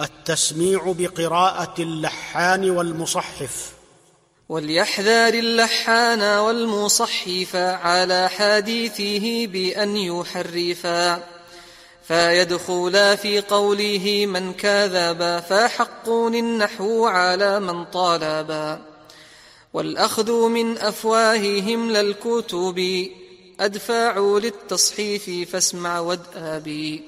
التسميع بقراءة اللحان والمصحف. وليحذر اللحان والمصحف على حديثه بأن يحرفا فيدخلا في قوله من كذب فحق النحو على من طالبا والأخذ من أفواههم للكتب أدفع للتصحيف فاسمع وادآبي.